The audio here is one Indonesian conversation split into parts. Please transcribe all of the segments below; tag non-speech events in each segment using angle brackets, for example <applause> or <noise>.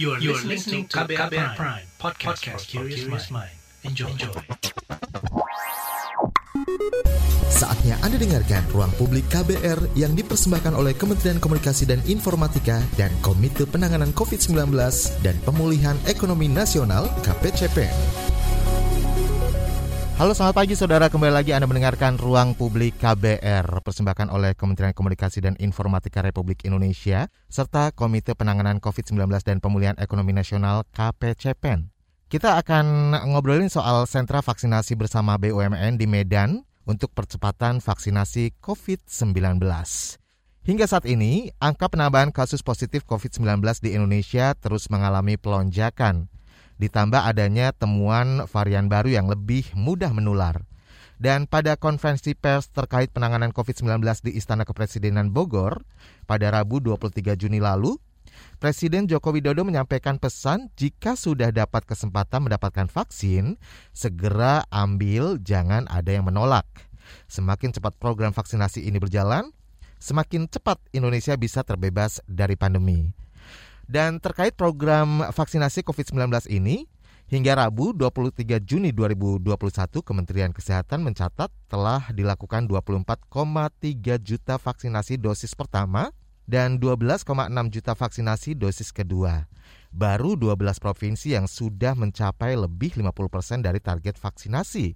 You are, you are listening to KBR, Prime, Prime podcast, podcast for curious mind. Enjoy. Enjoy. Saatnya Anda dengarkan Ruang Publik KBR yang dipersembahkan oleh Kementerian Komunikasi dan Informatika dan Komite Penanganan COVID-19 dan Pemulihan Ekonomi Nasional KPCPN. Halo selamat pagi saudara, kembali lagi Anda mendengarkan Ruang Publik KBR Persembahkan oleh Kementerian Komunikasi dan Informatika Republik Indonesia Serta Komite Penanganan COVID-19 dan Pemulihan Ekonomi Nasional KPCPEN Kita akan ngobrolin soal sentra vaksinasi bersama BUMN di Medan Untuk percepatan vaksinasi COVID-19 Hingga saat ini, angka penambahan kasus positif COVID-19 di Indonesia terus mengalami pelonjakan ditambah adanya temuan varian baru yang lebih mudah menular. Dan pada konferensi pers terkait penanganan COVID-19 di Istana Kepresidenan Bogor pada Rabu 23 Juni lalu, Presiden Joko Widodo menyampaikan pesan jika sudah dapat kesempatan mendapatkan vaksin, segera ambil, jangan ada yang menolak. Semakin cepat program vaksinasi ini berjalan, semakin cepat Indonesia bisa terbebas dari pandemi. Dan terkait program vaksinasi COVID-19 ini, hingga Rabu 23 Juni 2021 Kementerian Kesehatan mencatat telah dilakukan 24,3 juta vaksinasi dosis pertama dan 12,6 juta vaksinasi dosis kedua. Baru 12 provinsi yang sudah mencapai lebih 50% dari target vaksinasi.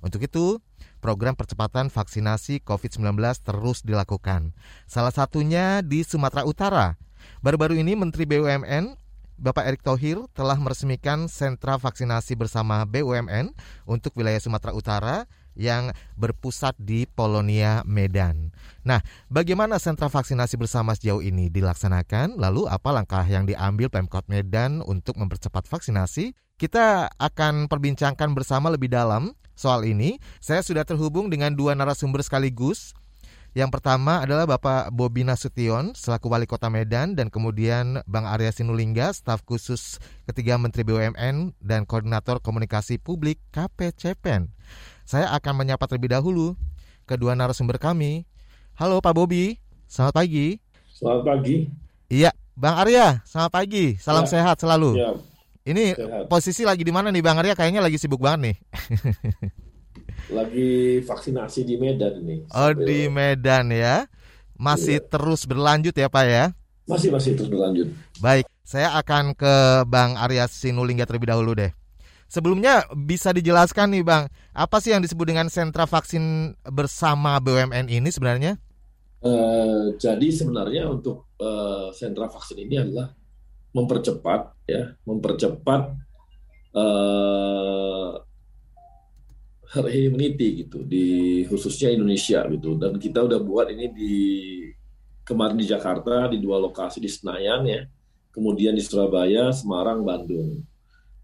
Untuk itu, program percepatan vaksinasi COVID-19 terus dilakukan. Salah satunya di Sumatera Utara Baru-baru ini Menteri BUMN Bapak Erick Thohir telah meresmikan sentra vaksinasi bersama BUMN untuk wilayah Sumatera Utara yang berpusat di Polonia, Medan. Nah, bagaimana sentra vaksinasi bersama sejauh ini dilaksanakan? Lalu apa langkah yang diambil Pemkot Medan untuk mempercepat vaksinasi? Kita akan perbincangkan bersama lebih dalam soal ini. Saya sudah terhubung dengan dua narasumber sekaligus. Yang pertama adalah Bapak Bobi Nasution selaku Wali Kota Medan dan kemudian Bang Arya Sinulingga staf khusus ketiga Menteri BUMN dan Koordinator Komunikasi Publik KPCPEN. Saya akan menyapa terlebih dahulu kedua narasumber kami. Halo Pak Bobi, selamat pagi. Selamat pagi. Iya, Bang Arya, selamat pagi. Salam ya. sehat selalu. Ya. Ini sehat. posisi lagi di mana nih Bang Arya? Kayaknya lagi sibuk banget nih. <laughs> lagi vaksinasi di Medan ini. Oh di Medan ya, masih iya. terus berlanjut ya Pak ya? Masih masih terus berlanjut. Baik, saya akan ke Bang Arya Sinulingga terlebih dahulu deh. Sebelumnya bisa dijelaskan nih Bang, apa sih yang disebut dengan sentra vaksin bersama BUMN ini sebenarnya? Uh, jadi sebenarnya untuk uh, sentra vaksin ini adalah mempercepat ya, mempercepat uh, herd immunity gitu di khususnya Indonesia gitu. Dan kita udah buat ini di kemarin di Jakarta di dua lokasi di Senayan ya. Kemudian di Surabaya Semarang Bandung.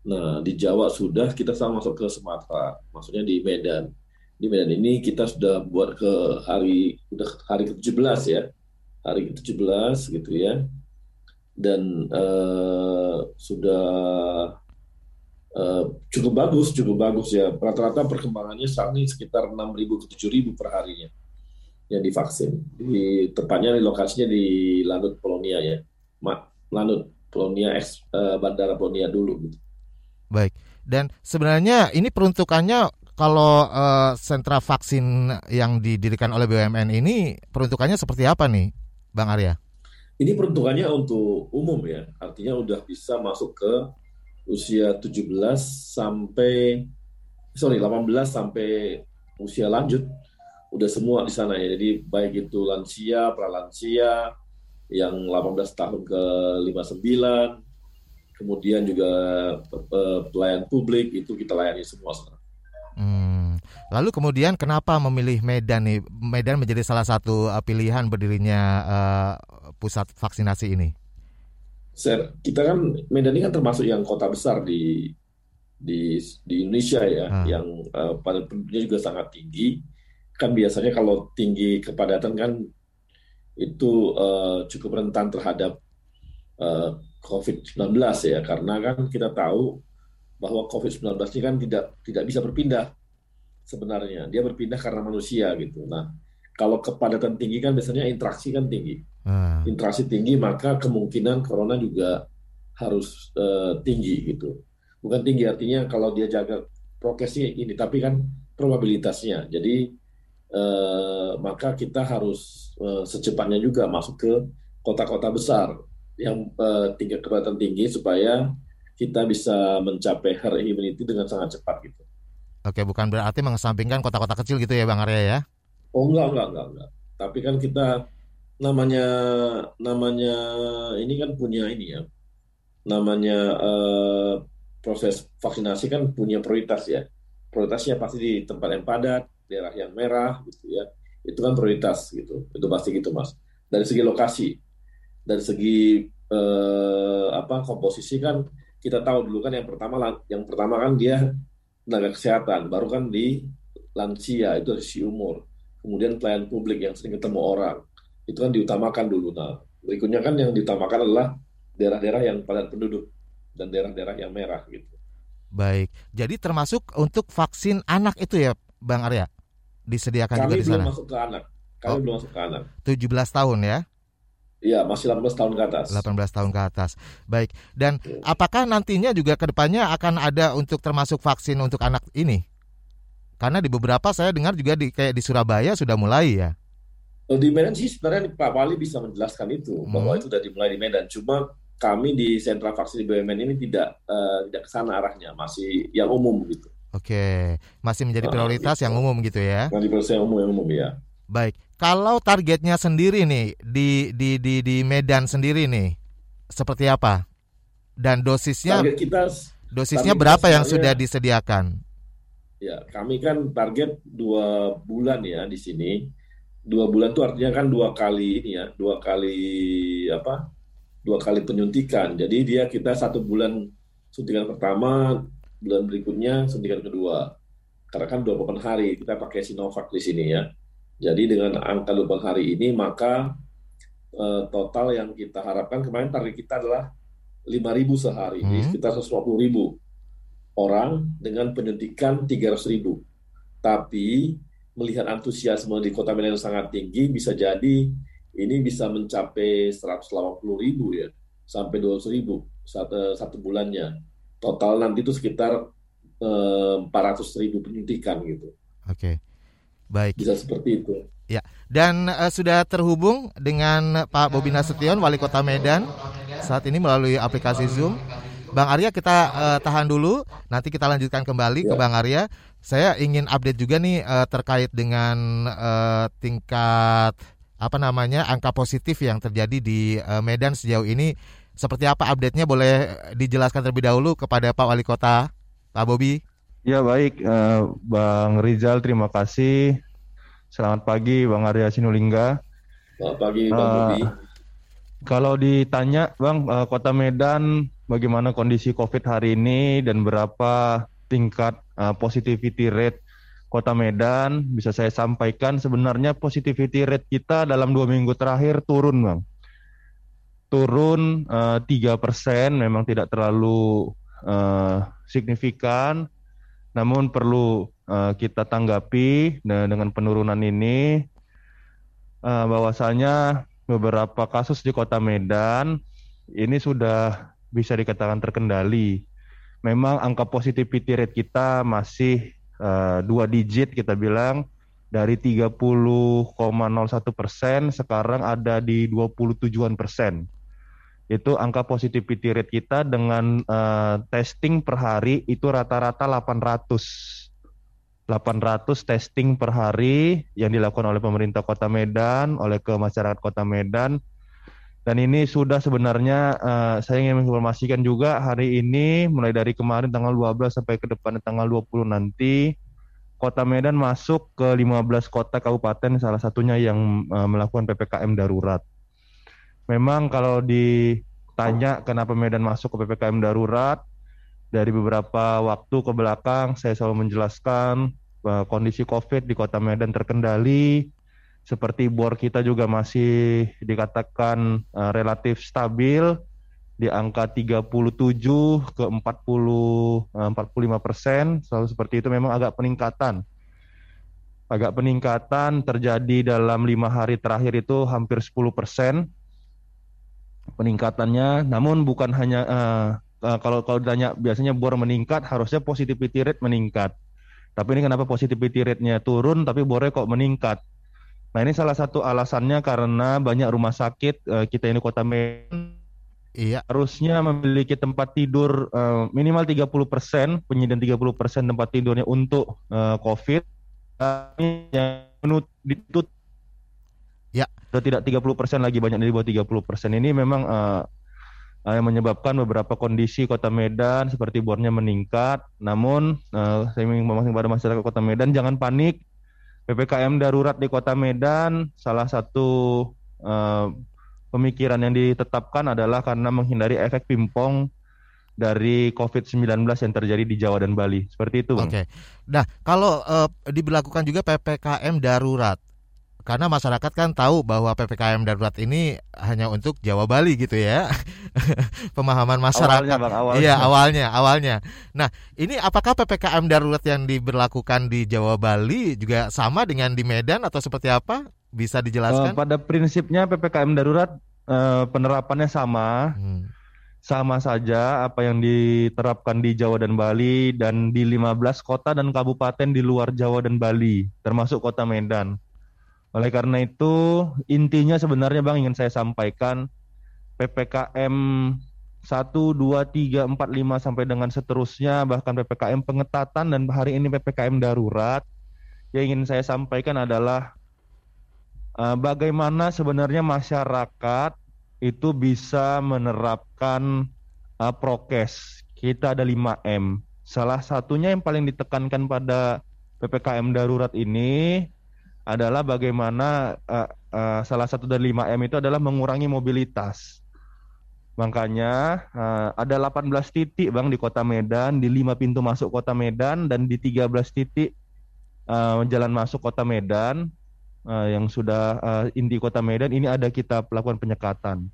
Nah di Jawa sudah kita sama masuk ke Sumatera. Maksudnya di Medan. Di Medan ini kita sudah buat ke hari udah hari ke-17 ya. Hari ke-17 gitu ya. Dan uh, sudah Uh, cukup bagus, cukup bagus ya. Rata-rata perkembangannya saat ini sekitar 6.000 ke 7.000 per harinya yang divaksin. Di tepatnya di lokasinya di Lanut Polonia ya. Mak, Lanut Polonia ex uh, Bandara Polonia dulu gitu. Baik. Dan sebenarnya ini peruntukannya kalau uh, sentra vaksin yang didirikan oleh BUMN ini peruntukannya seperti apa nih, Bang Arya? Ini peruntukannya untuk umum ya, artinya udah bisa masuk ke usia 17 sampai sorry 18 sampai usia lanjut udah semua di sana ya. Jadi baik itu lansia, pralansia yang 18 tahun ke 59 kemudian juga pelayan publik itu kita layani semua sekarang. Hmm. Lalu kemudian kenapa memilih Medan nih? Medan menjadi salah satu eh, pilihan berdirinya uh, pusat vaksinasi ini kita kan Medan ini kan termasuk yang kota besar di di di Indonesia ya, hmm. yang uh, pada penduduknya juga sangat tinggi. Kan biasanya kalau tinggi kepadatan kan itu uh, cukup rentan terhadap uh, COVID-19 ya, karena kan kita tahu bahwa COVID-19 ini kan tidak tidak bisa berpindah sebenarnya. Dia berpindah karena manusia gitu. Nah, kalau kepadatan tinggi kan biasanya interaksi kan tinggi. Hmm. Interaksi tinggi maka kemungkinan corona juga harus uh, tinggi gitu. Bukan tinggi artinya kalau dia jaga prokesnya ini, tapi kan probabilitasnya. Jadi uh, maka kita harus uh, secepatnya juga masuk ke kota-kota besar yang uh, tingkat kepadatan tinggi supaya kita bisa mencapai herd immunity dengan sangat cepat gitu. Oke, bukan berarti mengesampingkan kota-kota kecil gitu ya Bang Arya ya? Oh enggak, enggak, enggak, enggak. Tapi kan kita namanya namanya ini kan punya ini ya. Namanya uh, proses vaksinasi kan punya prioritas ya. Prioritasnya pasti di tempat yang padat, daerah yang merah gitu ya. Itu kan prioritas gitu. Itu pasti gitu, Mas. Dari segi lokasi, dari segi uh, apa komposisi kan kita tahu dulu kan yang pertama yang pertama kan dia tenaga kesehatan, baru kan di lansia itu dari si umur, kemudian pelayan publik yang sering ketemu orang, itu kan diutamakan dulu. Nah, berikutnya kan yang diutamakan adalah daerah-daerah yang padat penduduk dan daerah-daerah yang merah gitu. Baik, jadi termasuk untuk vaksin anak itu ya, Bang Arya, disediakan Kami juga di sana. Kami belum masuk ke anak. Kami oh, belum masuk ke anak. 17 tahun ya? Iya, masih 18 tahun ke atas. 18 tahun ke atas. Baik. Dan apakah nantinya juga ke depannya akan ada untuk termasuk vaksin untuk anak ini? Karena di beberapa saya dengar juga di kayak di Surabaya sudah mulai ya. Di Medan sih sebenarnya Pak Wali bisa menjelaskan itu hmm. bahwa itu sudah dimulai di Medan. Cuma kami di sentra vaksin di BUMN ini tidak uh, tidak ke sana arahnya, masih yang umum gitu. Oke, masih menjadi nah, prioritas nah, yang umum gitu ya. Masih prioritas yang umum yang umum ya. Baik, kalau targetnya sendiri nih di di di di Medan sendiri nih seperti apa? Dan dosisnya target kita dosisnya target berapa yang sudah disediakan? Ya, kami kan target dua bulan ya di sini. Dua bulan itu artinya kan dua kali ini ya, dua kali apa? Dua kali penyuntikan. Jadi dia kita satu bulan suntikan pertama, bulan berikutnya suntikan kedua. Karena kan 28 hari kita pakai Sinovac di sini ya. Jadi dengan angka 20 hari ini maka uh, total yang kita harapkan kemarin target kita adalah 5.000 sehari, hmm. sekitar 150.000 orang dengan penyuntikan 300.000. Tapi melihat antusiasme di Kota Medan yang sangat tinggi bisa jadi ini bisa mencapai 180.000 ya sampai 200.000 satu, satu bulannya. Total nanti itu sekitar eh, 400.000 penyuntikan gitu. Oke. Baik. Bisa seperti itu. Ya, dan uh, sudah terhubung dengan Pak Bobi Nasution, Wali Kota Medan, saat ini melalui aplikasi Zoom. Bang Arya kita uh, tahan dulu, nanti kita lanjutkan kembali ya. ke Bang Arya. Saya ingin update juga nih uh, terkait dengan uh, tingkat apa namanya angka positif yang terjadi di uh, Medan sejauh ini. Seperti apa update-nya boleh dijelaskan terlebih dahulu kepada Pak Wali Kota, Pak Bobi. Ya baik, uh, Bang Rizal terima kasih. Selamat pagi Bang Arya Sinulingga. Selamat pagi Bang uh, Budi. Kalau ditanya Bang, uh, Kota Medan bagaimana kondisi COVID hari ini dan berapa tingkat uh, positivity rate Kota Medan, bisa saya sampaikan. Sebenarnya positivity rate kita dalam dua minggu terakhir turun Bang. Turun tiga persen, memang tidak terlalu uh, signifikan. Namun perlu uh, kita tanggapi dengan penurunan ini. Uh, bahwasanya beberapa kasus di Kota Medan ini sudah bisa dikatakan terkendali. Memang angka positivity rate kita masih uh, dua digit kita bilang dari 30,01 persen sekarang ada di 27-an persen itu angka positivity rate kita dengan uh, testing per hari itu rata-rata 800 800 testing per hari yang dilakukan oleh pemerintah Kota Medan, oleh ke masyarakat Kota Medan. Dan ini sudah sebenarnya uh, saya ingin menginformasikan juga hari ini mulai dari kemarin tanggal 12 sampai ke depan tanggal 20 nanti Kota Medan masuk ke 15 kota kabupaten salah satunya yang uh, melakukan PPKM darurat. Memang kalau ditanya kenapa Medan masuk ke PPKM darurat, dari beberapa waktu ke belakang saya selalu menjelaskan bahwa kondisi COVID di Kota Medan terkendali, seperti bor kita juga masih dikatakan uh, relatif stabil di angka 37 ke 40 uh, 45 persen, selalu seperti itu memang agak peningkatan agak peningkatan terjadi dalam lima hari terakhir itu hampir 10 persen peningkatannya. Namun bukan hanya uh, kalau kalau ditanya biasanya bor meningkat, harusnya positivity rate meningkat. Tapi ini kenapa positivity rate-nya turun tapi bornya kok meningkat? Nah ini salah satu alasannya karena banyak rumah sakit uh, kita ini kota Medan Iya. Harusnya memiliki tempat tidur uh, minimal 30 persen, penyediaan 30 persen tempat tidurnya untuk uh, COVID. Tapi yang menut ditut ya sudah tidak 30 persen lagi banyak dari bawah 30 persen ini memang uh, yang menyebabkan beberapa kondisi kota Medan seperti bornya meningkat. Namun uh, saya ingin memastikan pada masyarakat kota Medan jangan panik. PPKM darurat di kota Medan salah satu uh, pemikiran yang ditetapkan adalah karena menghindari efek pimpong dari COVID-19 yang terjadi di Jawa dan Bali. Seperti itu, Bang. Oke. Nah, kalau uh, diberlakukan juga PPKM darurat, karena masyarakat kan tahu bahwa PPKM darurat ini hanya untuk Jawa Bali gitu ya. <laughs> Pemahaman masyarakat. Awalnya, Bang, awalnya. Iya, awalnya, awalnya. Nah, ini apakah PPKM darurat yang diberlakukan di Jawa Bali juga sama dengan di Medan atau seperti apa? Bisa dijelaskan? Uh, pada prinsipnya PPKM darurat uh, penerapannya sama. Hmm. Sama saja apa yang diterapkan di Jawa dan Bali dan di 15 kota dan kabupaten di luar Jawa dan Bali, termasuk kota Medan. Oleh karena itu, intinya sebenarnya Bang ingin saya sampaikan PPKM 1, 2, 3, 4, 5 sampai dengan seterusnya bahkan PPKM pengetatan dan hari ini PPKM darurat yang ingin saya sampaikan adalah uh, bagaimana sebenarnya masyarakat itu bisa menerapkan uh, prokes. Kita ada 5M. Salah satunya yang paling ditekankan pada PPKM darurat ini adalah bagaimana uh, uh, salah satu dari 5M itu adalah mengurangi mobilitas. Makanya uh, ada 18 titik Bang di Kota Medan, di 5 pintu masuk Kota Medan dan di 13 titik uh, jalan masuk Kota Medan uh, yang sudah uh, inti kota Medan ini ada kita lakukan penyekatan.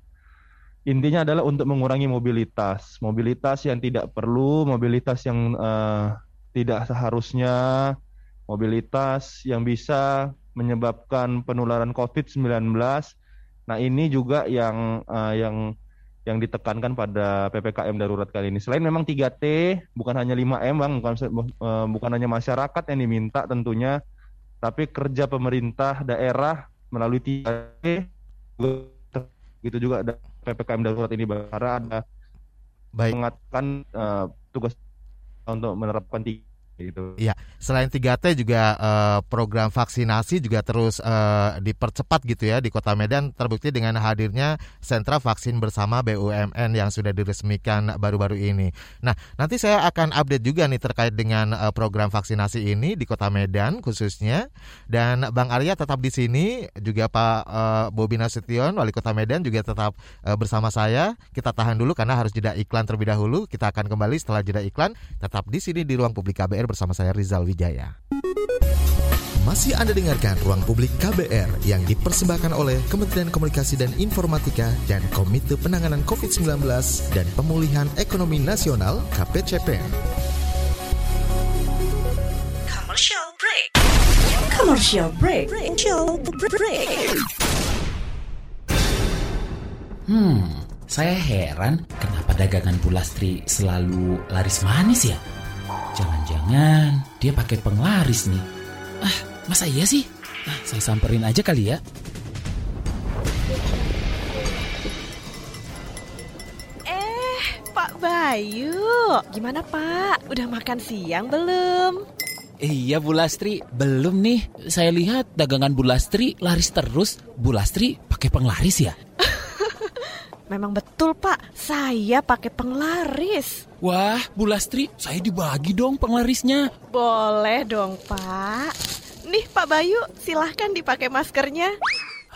Intinya adalah untuk mengurangi mobilitas, mobilitas yang tidak perlu, mobilitas yang uh, tidak seharusnya, mobilitas yang bisa menyebabkan penularan COVID-19. Nah ini juga yang uh, yang yang ditekankan pada PPKM darurat kali ini. Selain memang 3T, bukan hanya 5M, Bang, bukan, uh, bukan hanya masyarakat yang diminta tentunya, tapi kerja pemerintah daerah melalui tiga gitu juga ada ppkm darurat ini karena ada baik mengatakan uh, tugas untuk menerapkan tiga gitu. Iya, selain 3T juga uh, program vaksinasi juga terus uh, dipercepat gitu ya di Kota Medan terbukti dengan hadirnya sentra vaksin bersama BUMN yang sudah diresmikan baru-baru ini. Nah, nanti saya akan update juga nih terkait dengan uh, program vaksinasi ini di Kota Medan khususnya dan Bang Arya tetap di sini juga Pak uh, Bobi Nasution Wali Kota Medan juga tetap uh, bersama saya. Kita tahan dulu karena harus jeda iklan terlebih dahulu. Kita akan kembali setelah jeda iklan tetap di sini di ruang publik KBR bersama saya Rizal Wijaya. Masih Anda dengarkan Ruang Publik KBR yang dipersembahkan oleh Kementerian Komunikasi dan Informatika dan Komite Penanganan COVID-19 dan Pemulihan Ekonomi Nasional KPCPN. Commercial break. Commercial break. Commercial break. Hmm, saya heran kenapa dagangan Bulastri selalu laris manis ya? Jangan-jangan dia pakai penglaris nih. Ah, masa iya sih? Ah, saya samperin aja kali ya. Eh, Pak Bayu. Gimana Pak? Udah makan siang belum? Iya Bu Lastri, belum nih. Saya lihat dagangan Bu Lastri laris terus. Bu Lastri pakai penglaris ya? Memang betul Pak, saya pakai penglaris. Wah, Bu Lastri, saya dibagi dong penglarisnya. Boleh dong Pak. Nih Pak Bayu, silahkan dipakai maskernya.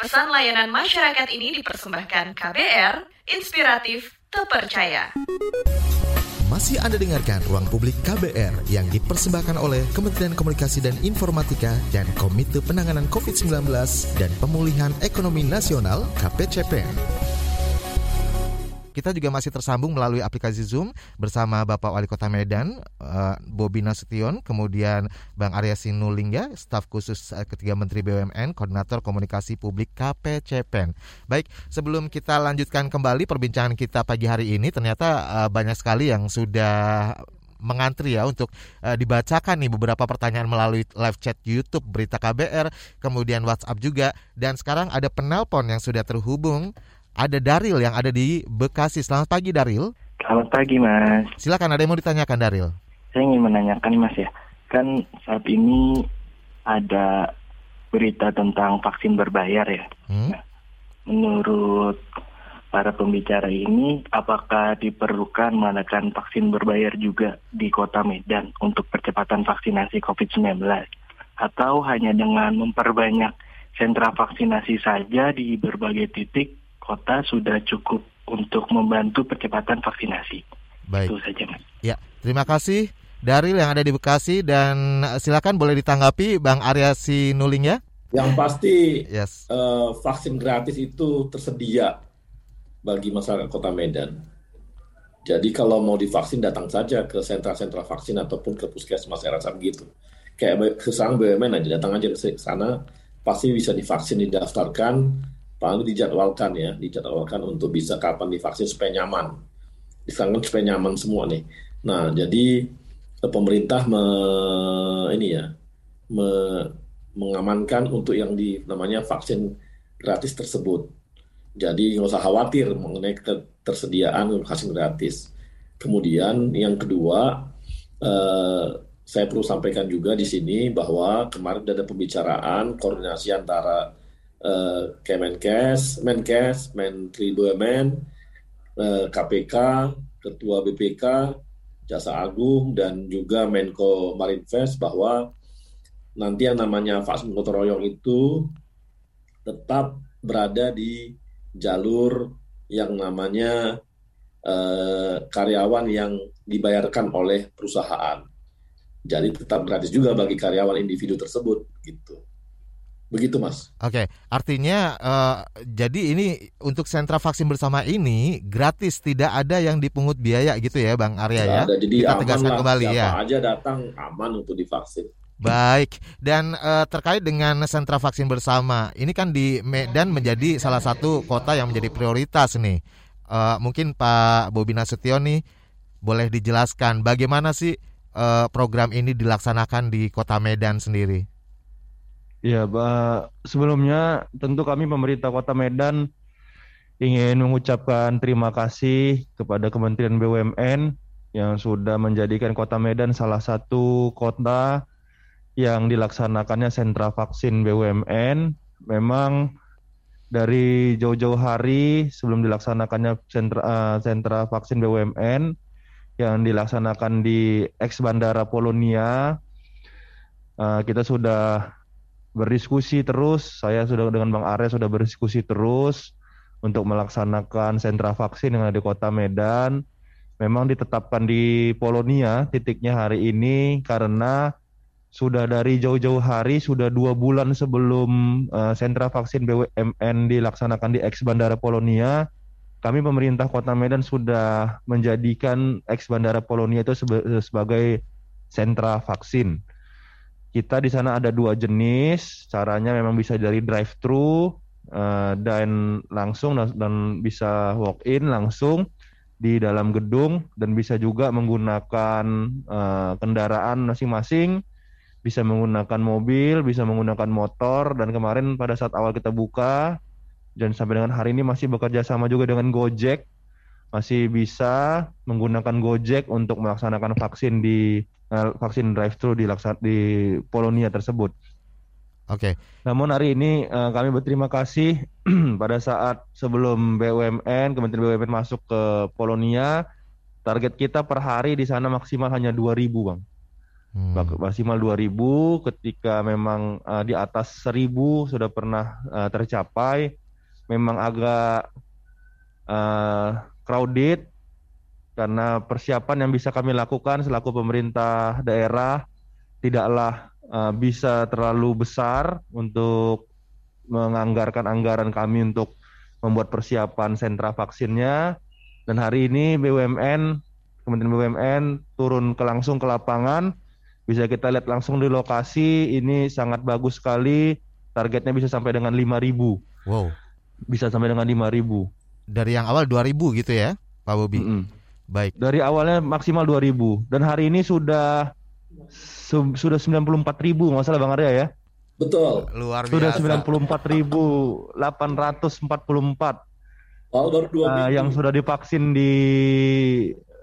Pesan layanan masyarakat ini dipersembahkan KBR, inspiratif, terpercaya. Masih Anda dengarkan Ruang Publik KBR yang dipersembahkan oleh Kementerian Komunikasi dan Informatika dan Komite Penanganan COVID-19 dan Pemulihan Ekonomi Nasional KPCPN. Kita juga masih tersambung melalui aplikasi Zoom bersama Bapak Wali Kota Medan, uh, Bobi Nasution, kemudian Bang Arya Sinulingga, staf khusus uh, ketiga Menteri BUMN, Koordinator Komunikasi Publik KPCPEN. Baik, sebelum kita lanjutkan kembali perbincangan kita pagi hari ini, ternyata uh, banyak sekali yang sudah mengantri ya untuk uh, dibacakan nih beberapa pertanyaan melalui live chat YouTube Berita KBR, kemudian WhatsApp juga dan sekarang ada penelpon yang sudah terhubung ada Daril yang ada di Bekasi. Selamat pagi Daril. Selamat pagi Mas. Silakan ada yang mau ditanyakan Daril. Saya ingin menanyakan Mas ya, kan saat ini ada berita tentang vaksin berbayar ya. Hmm? Nah, menurut para pembicara ini, apakah diperlukan mengadakan vaksin berbayar juga di kota Medan untuk percepatan vaksinasi COVID-19? Atau hanya dengan memperbanyak sentra vaksinasi saja di berbagai titik kota sudah cukup untuk membantu percepatan vaksinasi. Baik. Itu saja, Mas. Ya, terima kasih Daril yang ada di Bekasi dan silakan boleh ditanggapi Bang Arya Sinuling ya. Yang pasti yes. uh, vaksin gratis itu tersedia bagi masyarakat Kota Medan. Jadi kalau mau divaksin datang saja ke sentra-sentra vaksin ataupun ke puskesmas saya rasa begitu. Kayak sekarang BUMN aja datang aja ke sana pasti bisa divaksin didaftarkan Lalu dijadwalkan ya, dijadwalkan untuk bisa kapan divaksin supaya nyaman. Disangkan supaya nyaman semua nih. Nah, jadi eh, pemerintah me, ini ya, me, mengamankan untuk yang di namanya vaksin gratis tersebut. Jadi nggak usah khawatir mengenai ketersediaan vaksin gratis. Kemudian yang kedua, eh, saya perlu sampaikan juga di sini bahwa kemarin ada pembicaraan koordinasi antara uh, Kemenkes, Menkes, Menteri BUMN, uh, eh, KPK, Ketua BPK, Jasa Agung, dan juga Menko Marinvest bahwa nanti yang namanya vaksin gotong royong itu tetap berada di jalur yang namanya uh, karyawan yang dibayarkan oleh perusahaan. Jadi tetap gratis juga bagi karyawan individu tersebut gitu. Begitu Mas. Oke, artinya uh, jadi ini untuk sentra vaksin bersama ini gratis, tidak ada yang dipungut biaya gitu ya Bang Arya ya. Ada, jadi Kita tegaskan kembali siapa ya. aja datang aman untuk divaksin. Baik, dan uh, terkait dengan sentra vaksin bersama, ini kan di Medan menjadi salah satu kota yang menjadi prioritas nih. Uh, mungkin Pak Bobi Nasution nih boleh dijelaskan bagaimana sih uh, program ini dilaksanakan di kota Medan sendiri? Ya, sebelumnya tentu kami pemerintah Kota Medan ingin mengucapkan terima kasih kepada Kementerian BUMN yang sudah menjadikan Kota Medan salah satu kota yang dilaksanakannya sentra vaksin BUMN. Memang dari jauh-jauh hari sebelum dilaksanakannya sentra, uh, sentra vaksin BUMN yang dilaksanakan di ex Bandara Polonia, uh, kita sudah berdiskusi terus. Saya sudah dengan Bang Arya sudah berdiskusi terus untuk melaksanakan sentra vaksin yang ada di Kota Medan. Memang ditetapkan di Polonia titiknya hari ini karena sudah dari jauh-jauh hari, sudah dua bulan sebelum uh, sentra vaksin BUMN dilaksanakan di ex Bandara Polonia, kami pemerintah Kota Medan sudah menjadikan ex Bandara Polonia itu sebagai sentra vaksin. Kita di sana ada dua jenis, caranya memang bisa dari drive thru uh, dan langsung dan, dan bisa walk in langsung di dalam gedung. Dan bisa juga menggunakan uh, kendaraan masing-masing, bisa menggunakan mobil, bisa menggunakan motor. Dan kemarin pada saat awal kita buka dan sampai dengan hari ini masih bekerja sama juga dengan Gojek masih bisa menggunakan Gojek untuk melaksanakan vaksin di uh, vaksin drive-thru di di Polonia tersebut. Oke. Okay. Namun hari ini uh, kami berterima kasih <clears throat> pada saat sebelum BUMN Kementerian BUMN masuk ke Polonia, target kita per hari di sana maksimal hanya 2000, Bang. Hmm. Maksimal 2000 ketika memang uh, di atas 1000 sudah pernah uh, tercapai. Memang agak uh, crowded karena persiapan yang bisa kami lakukan selaku pemerintah daerah tidaklah uh, bisa terlalu besar untuk menganggarkan anggaran kami untuk membuat persiapan sentra vaksinnya. Dan hari ini BUMN Kementerian BUMN turun ke langsung ke lapangan. Bisa kita lihat langsung di lokasi ini sangat bagus sekali. Targetnya bisa sampai dengan 5000 wow. Bisa sampai dengan 5000 dari yang awal 2000 gitu ya Pak Bobi mm -mm. Baik. Dari awalnya maksimal 2000 dan hari ini sudah su sudah 94 ribu nggak salah Bang Arya ya. Betul. Luar biasa. Sudah 94 ribu 844. Oh, baru dua uh, yang sudah divaksin di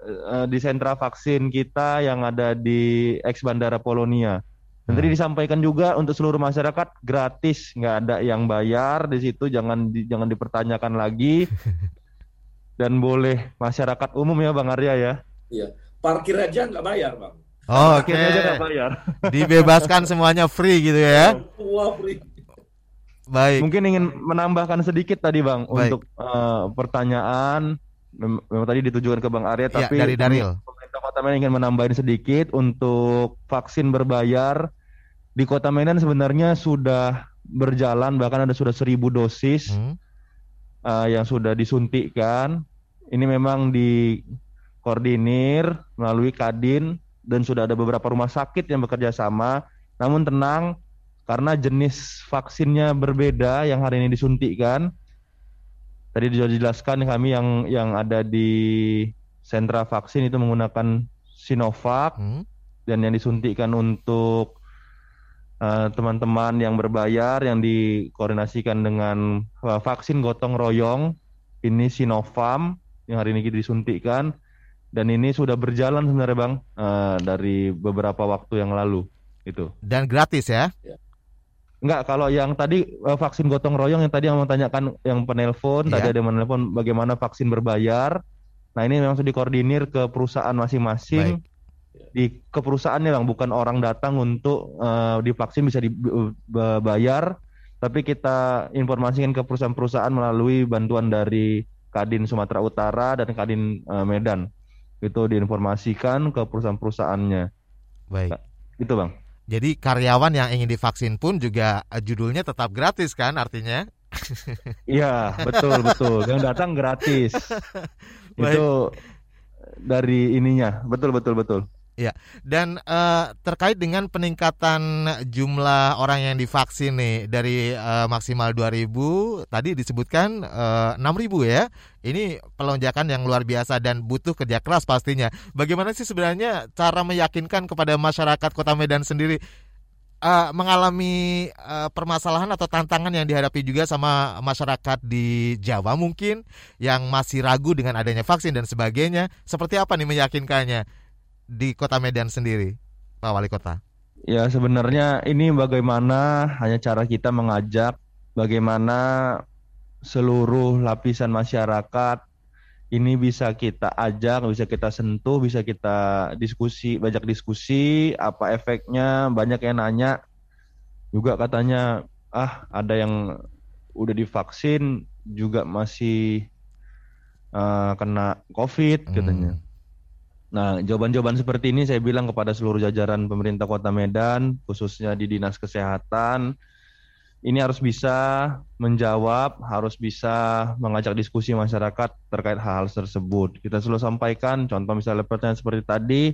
uh, di sentra vaksin kita yang ada di ex Bandara Polonia. Dan tadi hmm. disampaikan juga untuk seluruh masyarakat gratis, nggak ada yang bayar di situ, jangan di, jangan dipertanyakan lagi. <laughs> dan boleh masyarakat umum ya Bang Arya ya. Iya. Parkir aja nggak bayar Bang. Oh, Oke. Okay. aja nggak bayar. <laughs> Dibebaskan semuanya free gitu ya. Wah free. Baik. Mungkin ingin menambahkan sedikit tadi Bang Baik. untuk uh, pertanyaan memang tadi ditujukan ke Bang Arya ya, tapi dari Daril. Pemerintah Kota Medan ingin menambahin sedikit untuk vaksin berbayar di Kota Medan sebenarnya sudah berjalan bahkan ada sudah seribu dosis. Hmm uh, yang sudah disuntikkan ini memang dikoordinir melalui Kadin dan sudah ada beberapa rumah sakit yang bekerja sama. Namun tenang karena jenis vaksinnya berbeda yang hari ini disuntikkan. Tadi sudah dijelaskan kami yang yang ada di sentra vaksin itu menggunakan Sinovac hmm. dan yang disuntikkan untuk teman-teman uh, yang berbayar yang dikoordinasikan dengan uh, vaksin gotong royong ini Sinovac yang hari ini kita disuntikkan dan ini sudah berjalan sebenarnya bang uh, dari beberapa waktu yang lalu itu dan gratis ya, ya. Enggak, kalau yang tadi vaksin gotong royong yang tadi yang menanyakan yang penelpon, ya. tadi ada yang menelpon bagaimana vaksin berbayar. Nah, ini memang sudah dikoordinir ke perusahaan masing-masing di ke perusahaannya bang. Bukan orang datang untuk uh, divaksin bisa dibayar tapi kita informasikan ke perusahaan-perusahaan melalui bantuan dari Kadin Sumatera Utara dan Kadin uh, Medan. Itu diinformasikan ke perusahaan-perusahaannya. Baik. Itu bang. Jadi karyawan yang ingin divaksin pun juga uh, judulnya tetap gratis kan artinya? <laughs> Iya betul betul. Yang datang gratis. <laughs> Itu dari ininya. Betul betul betul Ya, dan uh, terkait dengan peningkatan jumlah orang yang divaksin nih dari uh, maksimal 2000 tadi disebutkan uh, 6000 ya. Ini pelonjakan yang luar biasa dan butuh kerja keras pastinya. Bagaimana sih sebenarnya cara meyakinkan kepada masyarakat Kota Medan sendiri uh, mengalami uh, permasalahan atau tantangan yang dihadapi juga sama masyarakat di Jawa mungkin yang masih ragu dengan adanya vaksin dan sebagainya. Seperti apa nih meyakinkannya? Di Kota Medan sendiri, Pak Wali Kota? Ya sebenarnya ini bagaimana hanya cara kita mengajak bagaimana seluruh lapisan masyarakat ini bisa kita ajak, bisa kita sentuh, bisa kita diskusi, banyak diskusi, apa efeknya, banyak yang nanya. Juga katanya, ah ada yang udah divaksin juga masih uh, kena COVID katanya. Hmm. Nah, jawaban-jawaban seperti ini saya bilang kepada seluruh jajaran pemerintah Kota Medan, khususnya di Dinas Kesehatan, ini harus bisa menjawab, harus bisa mengajak diskusi masyarakat terkait hal-hal tersebut. Kita selalu sampaikan, contoh misalnya pertanyaan seperti tadi,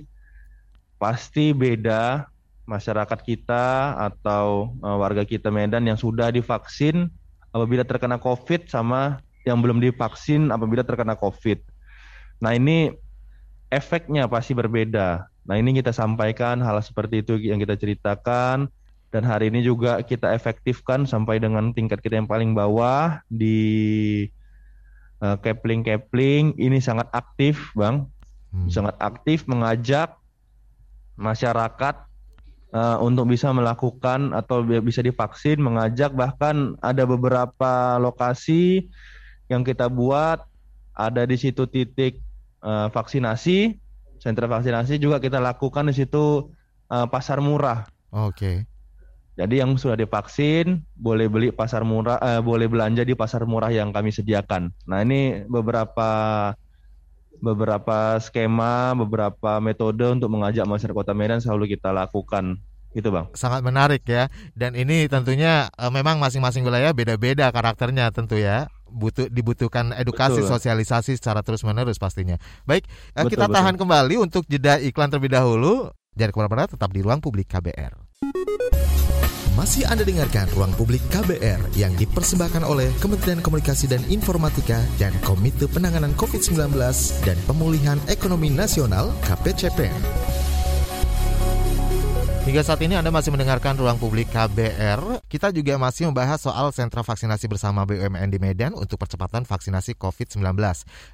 pasti beda masyarakat kita atau uh, warga kita Medan yang sudah divaksin apabila terkena COVID sama yang belum divaksin apabila terkena COVID. Nah ini efeknya pasti berbeda. Nah ini kita sampaikan hal seperti itu yang kita ceritakan. Dan hari ini juga kita efektifkan sampai dengan tingkat kita yang paling bawah di uh, Kepling Kepling ini sangat aktif bang, hmm. sangat aktif mengajak masyarakat uh, untuk bisa melakukan atau bisa divaksin, mengajak. Bahkan ada beberapa lokasi yang kita buat. Ada di situ titik uh, vaksinasi, sentra vaksinasi juga kita lakukan di situ uh, pasar murah. Oke. Okay. Jadi yang sudah divaksin boleh beli pasar murah, uh, boleh belanja di pasar murah yang kami sediakan. Nah ini beberapa beberapa skema, beberapa metode untuk mengajak masyarakat Kota Medan selalu kita lakukan. Gitu bang. Sangat menarik ya. Dan ini tentunya uh, memang masing-masing wilayah beda-beda karakternya tentu ya. Butuh dibutuhkan edukasi betul. sosialisasi secara terus menerus pastinya. Baik, uh, betul, kita betul. tahan kembali untuk jeda iklan terlebih dahulu. Jangan ke mana-mana, tetap di ruang publik KBR. Masih Anda dengarkan Ruang Publik KBR yang dipersembahkan oleh Kementerian Komunikasi dan Informatika dan Komite Penanganan COVID-19 dan Pemulihan Ekonomi Nasional KPCPN. Hingga saat ini Anda masih mendengarkan Ruang Publik KBR. Kita juga masih membahas soal sentra vaksinasi bersama BUMN di Medan untuk percepatan vaksinasi COVID-19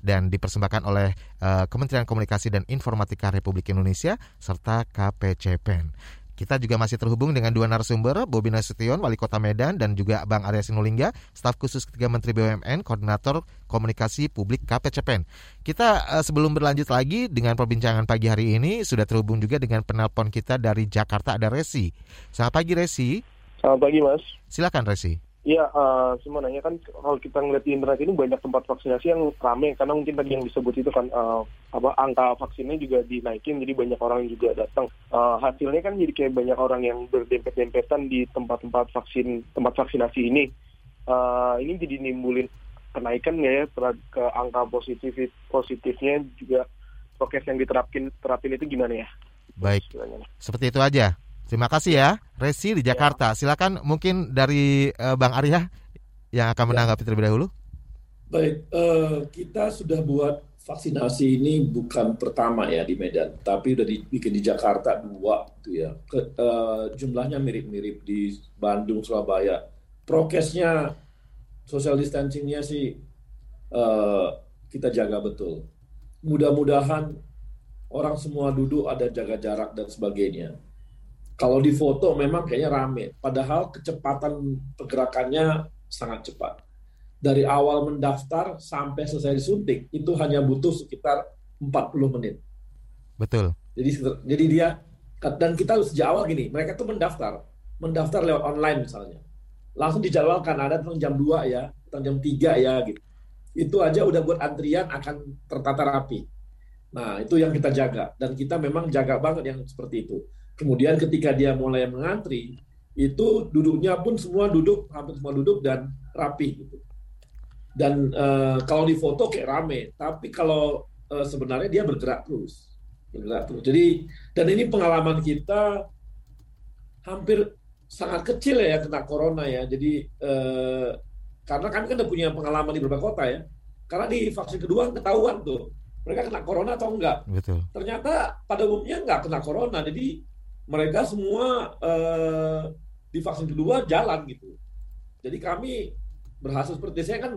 dan dipersembahkan oleh uh, Kementerian Komunikasi dan Informatika Republik Indonesia serta KPCPEN. Kita juga masih terhubung dengan dua narasumber, Bobi Nasution, Wali Kota Medan, dan juga Bang Arya Sinulinga, staf khusus ketiga Menteri BUMN, Koordinator Komunikasi Publik KPCPEN. Kita uh, sebelum berlanjut lagi dengan perbincangan pagi hari ini, sudah terhubung juga dengan penelpon kita dari Jakarta, ada Resi. Selamat pagi Resi. Selamat pagi Mas. Silakan Resi. Iya, uh, sebenarnya kan kalau kita ngeliat di internet ini banyak tempat vaksinasi yang ramai karena mungkin tadi yang disebut itu kan uh, apa angka vaksinnya juga dinaikin jadi banyak orang yang juga datang. Uh, hasilnya kan jadi kayak banyak orang yang berdempet-dempetan di tempat-tempat vaksin tempat vaksinasi ini. Uh, ini jadi nimbulin kenaikan ya ke angka positif positifnya juga prokes yang diterapin terapin itu gimana ya? Baik. Seperti itu aja. Terima kasih ya, Resi di Jakarta. Ya. Silakan mungkin dari uh, Bang Arya yang akan ya. menanggapi terlebih dahulu. Baik, uh, kita sudah buat vaksinasi ini bukan pertama ya di Medan, tapi udah dibikin di Jakarta dua tuh ya. Ke, uh, jumlahnya mirip-mirip di Bandung, Surabaya. Prokesnya, social distancingnya sih uh, kita jaga betul. Mudah-mudahan orang semua duduk ada jaga jarak dan sebagainya kalau di foto memang kayaknya rame, padahal kecepatan pergerakannya sangat cepat. Dari awal mendaftar sampai selesai disuntik itu hanya butuh sekitar 40 menit. Betul. Jadi jadi dia dan kita sejak awal gini, mereka tuh mendaftar, mendaftar lewat online misalnya. Langsung dijadwalkan ada tentang jam 2 ya, tentang jam 3 ya gitu. Itu aja udah buat antrian akan tertata rapi. Nah, itu yang kita jaga dan kita memang jaga banget yang seperti itu Kemudian ketika dia mulai mengantri, itu duduknya pun semua duduk, hampir semua duduk dan rapi gitu. Dan uh, kalau di foto kayak rame, tapi kalau uh, sebenarnya dia bergerak terus, bergerak terus. Jadi dan ini pengalaman kita hampir sangat kecil ya kena corona ya. Jadi uh, karena kami kan udah punya pengalaman di beberapa kota ya. Karena di vaksin kedua ketahuan tuh mereka kena corona atau enggak. Betul. Ternyata pada umumnya enggak kena corona. Jadi mereka semua uh, di vaksin kedua jalan gitu. Jadi kami berhasil seperti saya kan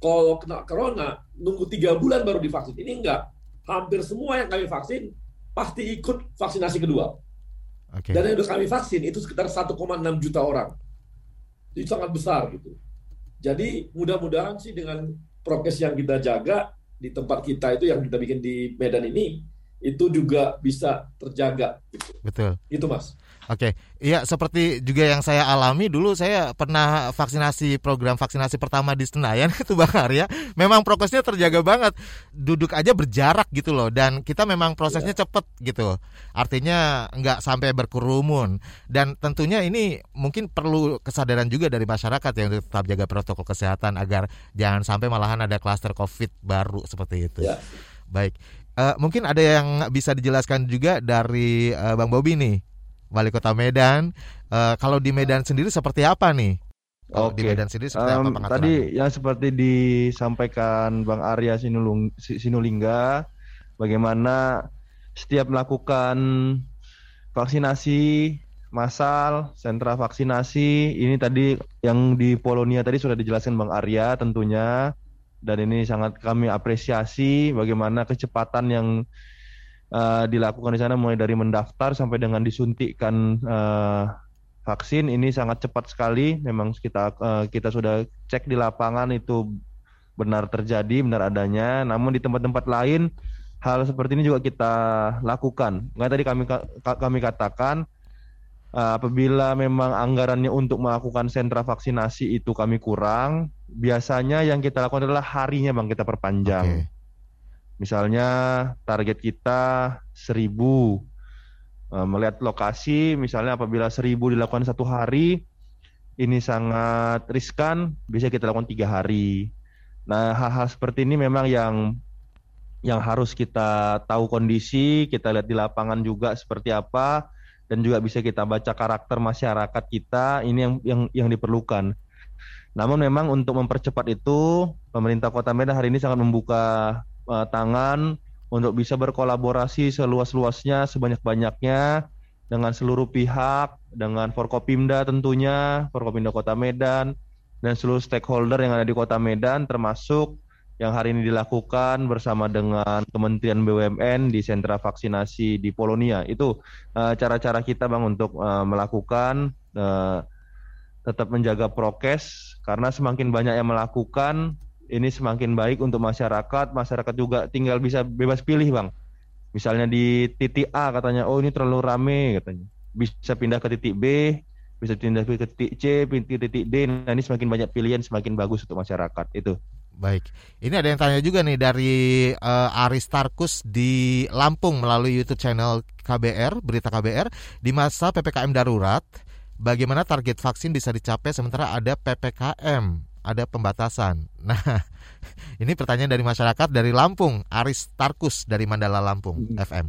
kalau kena corona nunggu tiga bulan baru divaksin. Ini enggak. Hampir semua yang kami vaksin pasti ikut vaksinasi kedua. Okay. Dan yang sudah kami vaksin itu sekitar 1,6 juta orang. Itu sangat besar gitu. Jadi mudah-mudahan sih dengan prokes yang kita jaga di tempat kita itu yang kita bikin di Medan ini itu juga bisa terjaga. Gitu. Betul. Itu mas. Oke, iya seperti juga yang saya alami dulu saya pernah vaksinasi program vaksinasi pertama di Senayan <laughs> itu Bang Arya. Memang prokesnya terjaga banget, duduk aja berjarak gitu loh dan kita memang prosesnya ya. cepet gitu. Artinya nggak sampai berkerumun dan tentunya ini mungkin perlu kesadaran juga dari masyarakat ya untuk tetap jaga protokol kesehatan agar jangan sampai malahan ada klaster COVID baru seperti itu. Ya. Baik, Uh, mungkin ada yang bisa dijelaskan juga dari uh, Bang Bobi nih, Wali Kota Medan. Uh, kalau di Medan sendiri seperti apa nih? Oke. Di Medan sendiri seperti um, apa Tadi yang seperti disampaikan Bang Arya Sinulung, Sinulingga, bagaimana setiap melakukan vaksinasi massal, sentra vaksinasi, ini tadi yang di Polonia tadi sudah dijelaskan Bang Arya tentunya dan ini sangat kami apresiasi bagaimana kecepatan yang uh, dilakukan di sana mulai dari mendaftar sampai dengan disuntikkan uh, vaksin ini sangat cepat sekali. Memang kita uh, kita sudah cek di lapangan itu benar terjadi benar adanya. Namun di tempat-tempat lain hal seperti ini juga kita lakukan. Nggak tadi kami kami katakan apabila memang anggarannya untuk melakukan sentra vaksinasi itu kami kurang biasanya yang kita lakukan adalah harinya bang kita perpanjang. Okay. Misalnya target kita 1000 uh, melihat lokasi, misalnya apabila 1000 dilakukan satu hari, ini sangat riskan, bisa kita lakukan tiga hari. Nah, hal-hal seperti ini memang yang yang harus kita tahu kondisi, kita lihat di lapangan juga seperti apa, dan juga bisa kita baca karakter masyarakat kita. Ini yang yang yang diperlukan. Namun memang untuk mempercepat itu, pemerintah Kota Medan hari ini sangat membuka uh, tangan untuk bisa berkolaborasi seluas-luasnya, sebanyak-banyaknya dengan seluruh pihak, dengan Forkopimda tentunya, Forkopimda Kota Medan, dan seluruh stakeholder yang ada di Kota Medan, termasuk yang hari ini dilakukan bersama dengan Kementerian BUMN di sentra vaksinasi di Polonia. Itu uh, cara-cara kita Bang untuk uh, melakukan uh, tetap menjaga prokes karena semakin banyak yang melakukan ini semakin baik untuk masyarakat. Masyarakat juga tinggal bisa bebas pilih, Bang. Misalnya di titik A katanya, oh ini terlalu rame katanya. Bisa pindah ke titik B, bisa pindah ke titik C, pindah titik D. Nah ini semakin banyak pilihan, semakin bagus untuk masyarakat. Itu. Baik, ini ada yang tanya juga nih dari uh, Aris Tarkus di Lampung melalui YouTube channel KBR, berita KBR, di masa PPKM darurat, bagaimana target vaksin bisa dicapai sementara ada PPKM, ada pembatasan. <laughs> Nah, ini pertanyaan dari masyarakat dari Lampung, Aris Tarkus dari Mandala Lampung, hmm. FM.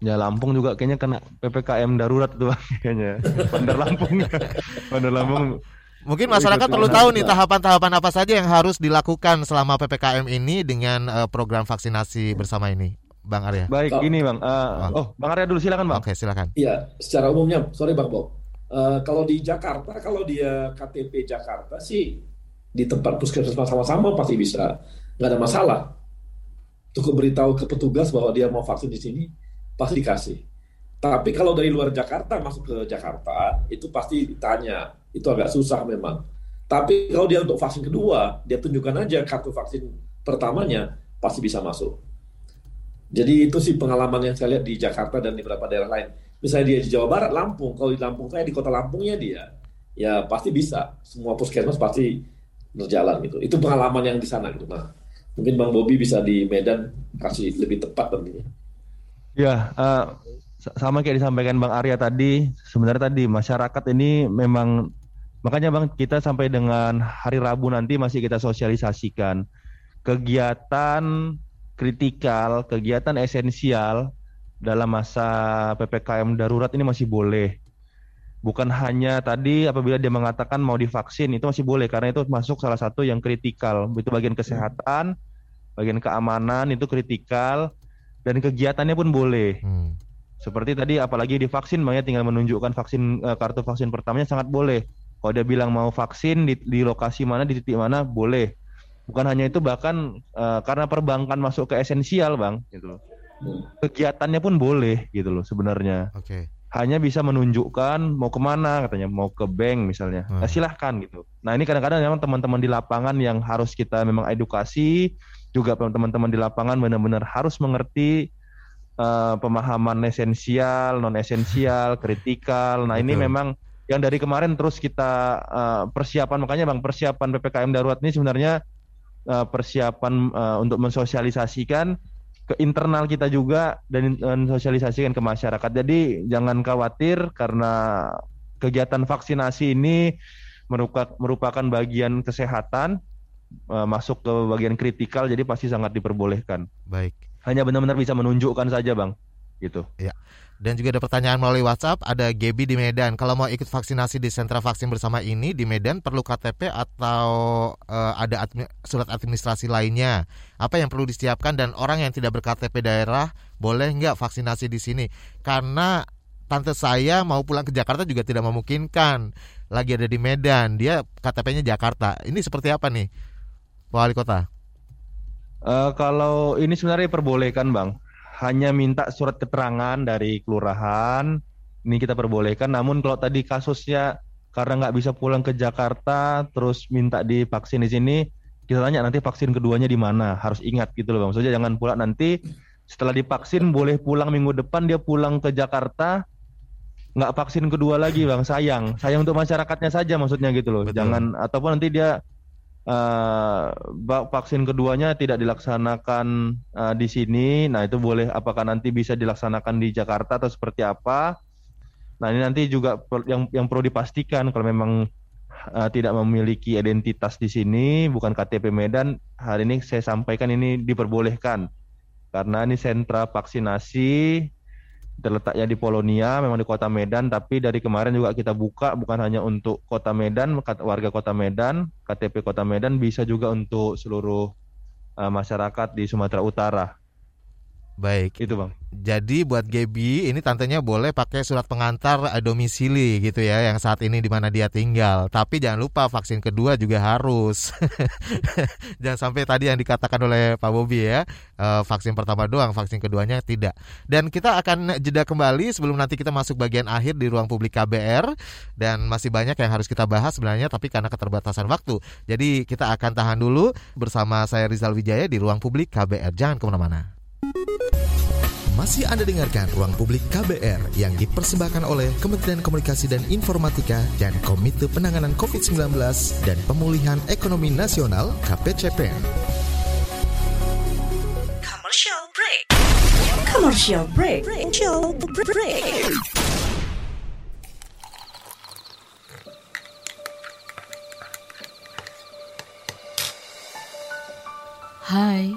Ya Lampung juga kayaknya kena PPKM darurat tuh kayaknya. Bandar Lampung. <laughs> Bandar Lampung Mungkin masyarakat perlu tahu nih tahapan-tahapan apa saja yang harus dilakukan selama PPKM ini dengan uh, program vaksinasi bersama ini. Bang Arya. Baik, oh. ini Bang. Uh, oh, Bang Arya dulu silakan Bang. Oke, silakan. Iya, secara umumnya, sorry Bang Bob. Uh, kalau di Jakarta, kalau dia KTP Jakarta sih di tempat puskesmas sama-sama pasti bisa, nggak ada masalah. Cukup beritahu ke petugas bahwa dia mau vaksin di sini, pasti dikasih. Tapi kalau dari luar Jakarta masuk ke Jakarta, itu pasti ditanya itu agak susah memang. Tapi kalau dia untuk vaksin kedua, dia tunjukkan aja kartu vaksin pertamanya, pasti bisa masuk. Jadi itu sih pengalaman yang saya lihat di Jakarta dan di beberapa daerah lain. Misalnya dia di Jawa Barat, Lampung, kalau di Lampung saya di kota Lampungnya dia, ya pasti bisa. Semua puskesmas pasti berjalan gitu. Itu pengalaman yang di sana gitu. Nah, mungkin Bang Bobi bisa di Medan kasih lebih tepat tentunya. Ya, uh, sama kayak disampaikan Bang Arya tadi, sebenarnya tadi masyarakat ini memang Makanya Bang, kita sampai dengan hari Rabu nanti masih kita sosialisasikan kegiatan kritikal, kegiatan esensial dalam masa PPKM darurat ini masih boleh. Bukan hanya tadi apabila dia mengatakan mau divaksin itu masih boleh karena itu masuk salah satu yang kritikal. Itu bagian kesehatan, bagian keamanan itu kritikal dan kegiatannya pun boleh. Hmm. Seperti tadi apalagi divaksin makanya tinggal menunjukkan vaksin eh, kartu vaksin pertamanya sangat boleh kalau dia bilang mau vaksin di, di lokasi mana, di titik mana, boleh. Bukan hanya itu, bahkan uh, karena perbankan masuk ke esensial, bang, gitu. Kegiatannya pun boleh, gitu loh, sebenarnya. Oke. Okay. Hanya bisa menunjukkan mau ke mana, katanya mau ke bank misalnya. Hmm. Nah, silahkan gitu. Nah ini kadang-kadang memang teman-teman di lapangan yang harus kita memang edukasi, juga teman-teman di lapangan benar-benar harus mengerti uh, pemahaman esensial, non esensial, <laughs> kritikal. Nah Betul. ini memang yang dari kemarin terus kita uh, persiapan makanya bang persiapan ppkm darurat ini sebenarnya uh, persiapan uh, untuk mensosialisasikan ke internal kita juga dan mensosialisasikan ke masyarakat. Jadi jangan khawatir karena kegiatan vaksinasi ini merupakan bagian kesehatan masuk ke bagian kritikal jadi pasti sangat diperbolehkan. Baik. Hanya benar-benar bisa menunjukkan saja, Bang. Gitu. Ya. Dan juga ada pertanyaan melalui WhatsApp, ada Gebi di Medan. Kalau mau ikut vaksinasi di sentra vaksin bersama ini di Medan perlu KTP atau uh, ada admi surat administrasi lainnya? Apa yang perlu disiapkan dan orang yang tidak berKTP daerah boleh nggak vaksinasi di sini? Karena tante saya mau pulang ke Jakarta juga tidak memungkinkan. Lagi ada di Medan, dia KTP-nya Jakarta. Ini seperti apa nih, Pak Wali Kota? Uh, kalau ini sebenarnya perbolehkan, Bang hanya minta surat keterangan dari kelurahan. Ini kita perbolehkan. Namun kalau tadi kasusnya karena nggak bisa pulang ke Jakarta terus minta divaksin di sini kita tanya nanti vaksin keduanya di mana. Harus ingat gitu loh bang. Maksudnya jangan pula nanti setelah divaksin boleh pulang minggu depan dia pulang ke Jakarta nggak vaksin kedua lagi bang. Sayang. Sayang untuk masyarakatnya saja maksudnya gitu loh. Betul. jangan ataupun nanti dia uh, vaksin keduanya tidak dilaksanakan uh, di sini. Nah, itu boleh apakah nanti bisa dilaksanakan di Jakarta atau seperti apa? Nah, ini nanti juga yang yang perlu dipastikan kalau memang uh, tidak memiliki identitas di sini, bukan KTP Medan, hari ini saya sampaikan ini diperbolehkan. Karena ini sentra vaksinasi terletaknya di Polonia, memang di kota Medan, tapi dari kemarin juga kita buka bukan hanya untuk kota Medan, warga kota Medan, KTP kota Medan, bisa juga untuk seluruh uh, masyarakat di Sumatera Utara. Baik. Itu bang. Jadi buat Gebi ini tantenya boleh pakai surat pengantar eh, domisili gitu ya yang saat ini di mana dia tinggal. Tapi jangan lupa vaksin kedua juga harus. <laughs> jangan sampai tadi yang dikatakan oleh Pak Bobi ya eh, vaksin pertama doang, vaksin keduanya tidak. Dan kita akan jeda kembali sebelum nanti kita masuk bagian akhir di ruang publik KBR dan masih banyak yang harus kita bahas sebenarnya tapi karena keterbatasan waktu. Jadi kita akan tahan dulu bersama saya Rizal Wijaya di ruang publik KBR. Jangan ke mana-mana. Masih Anda dengarkan Ruang Publik KBR yang dipersembahkan oleh Kementerian Komunikasi dan Informatika dan Komite Penanganan COVID-19 dan Pemulihan Ekonomi Nasional KPCPN. Commercial break. Commercial break. Commercial break. Hai,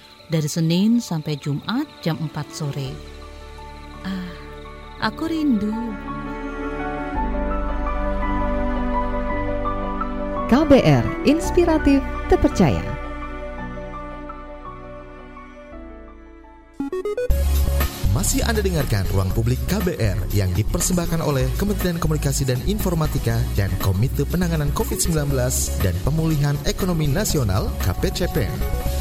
dari Senin sampai Jumat jam 4 sore. Ah, aku rindu. KBR Inspiratif Terpercaya. Masih Anda dengarkan Ruang Publik KBR yang dipersembahkan oleh Kementerian Komunikasi dan Informatika dan Komite Penanganan COVID-19 dan Pemulihan Ekonomi Nasional KPCPN.